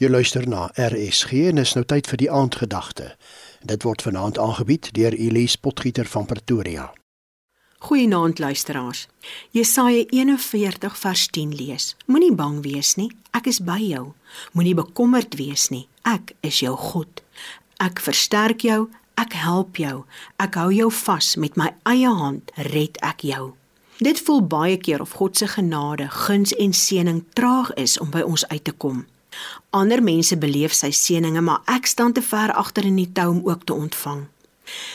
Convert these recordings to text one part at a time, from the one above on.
Jy luister na RSG en is nou tyd vir die aandgedagte. Dit word vanaand aangebied deur Elise Potgieter van Pretoria. Goeienaand luisteraars. Jesaja 41 vers 10 lees. Moenie bang wees nie, ek is by jou. Moenie bekommerd wees nie, ek is jou God. Ek versterk jou, ek help jou. Ek hou jou vas met my eie hand, red ek jou. Dit voel baie keer of God se genade, guns en seëning traag is om by ons uit te kom. Ander mense beleef sy seëninge, maar ek staan te ver agter in die tou om ook te ontvang.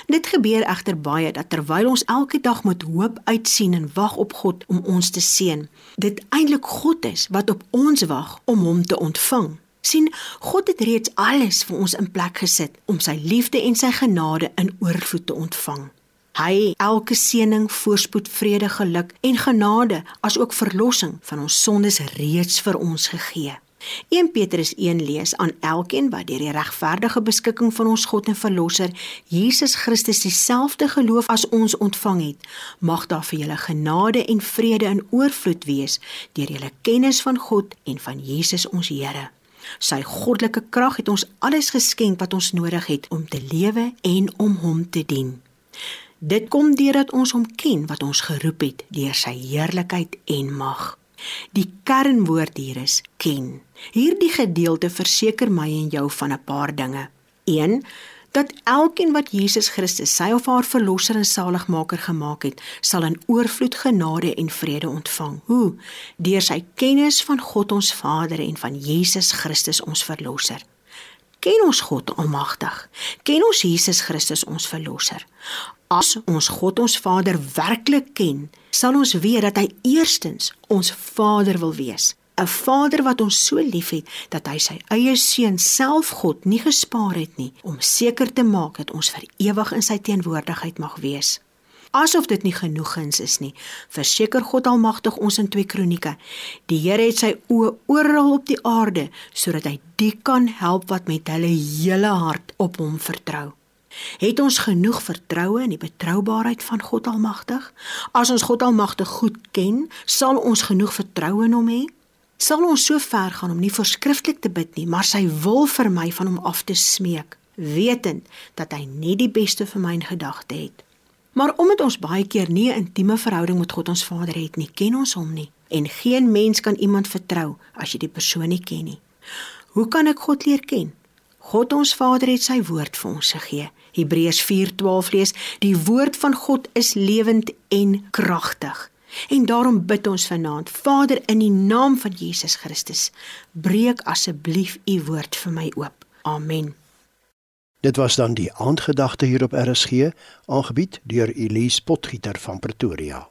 Dit gebeur egter baie dat terwyl ons elke dag met hoop uitsien en wag op God om ons te seën, dit eintlik God is wat op ons wag om hom te ontvang. sien God het reeds alles vir ons in plek gesit om sy liefde en sy genade in oorvloed te ontvang. Hy elke seëning, voorspoed, vrede, geluk en genade asook verlossing van ons sondes reeds vir ons gegee. 1 Petrus 1 lees aan elkeen wat deur die regverdige beskikking van ons God en Verlosser Jesus Christus dieselfde geloof as ons ontvang het, mag daar vir julle genade en vrede in oorvloed wees deur julle kennis van God en van Jesus ons Here. Sy goddelike krag het ons alles geskenk wat ons nodig het om te lewe en om hom te dien. Dit kom deurdat ons hom ken wat ons geroep het deur sy heerlikheid en mag. Die kernwoord hier is ken. Hierdie gedeelte verseker my en jou van 'n paar dinge. 1 dat elkeen wat Jesus Christus sy of haar verlosser en saligmaker gemaak het, sal in oorvloed genade en vrede ontvang. Hoe? Deur sy kennis van God ons Vader en van Jesus Christus ons verlosser. Ken ons God Almagtig? Ken ons Jesus Christus ons verlosser? As ons God ons Vader werklik ken, sal ons weet dat hy eerstens ons Vader wil wees. 'n Vader wat ons so liefhet dat hy sy eie seun self God nie gespaar het nie om seker te maak dat ons vir ewig in sy teenwoordigheid mag wees. Asof dit nie genoegins is nie, verseker God Almagtig ons in 2 Kronieke. Die Here het sy oë oral op die aarde sodat hy die kan help wat met hulle hele hart op hom vertrou. Het ons genoeg vertroue in die betroubaarheid van God Almagtig? As ons God Almagtig goed ken, sal ons genoeg vertroue in hom hê? Sal ons so ver gaan om nie voorskrifklik te bid nie, maar sy wil vir my van hom af te smeek, wetend dat hy net die beste vir my in gedagte het. Maar omdat ons baie keer nie 'n intieme verhouding met God ons Vader het nie, ken ons hom nie en geen mens kan iemand vertrou as jy die persoon nie ken nie. Hoe kan ek God leer ken? God ons Vader het sy woord vir ons gegee. Hebreërs 4:12 lees: Die woord van God is lewend en kragtig. En daarom bid ons vanaand, Vader, in die naam van Jesus Christus, breek asseblief u woord vir my oop. Amen. Dit was dan die aandgedagte hier op RSG, aangebied deur Elise Potgieter van Pretoria.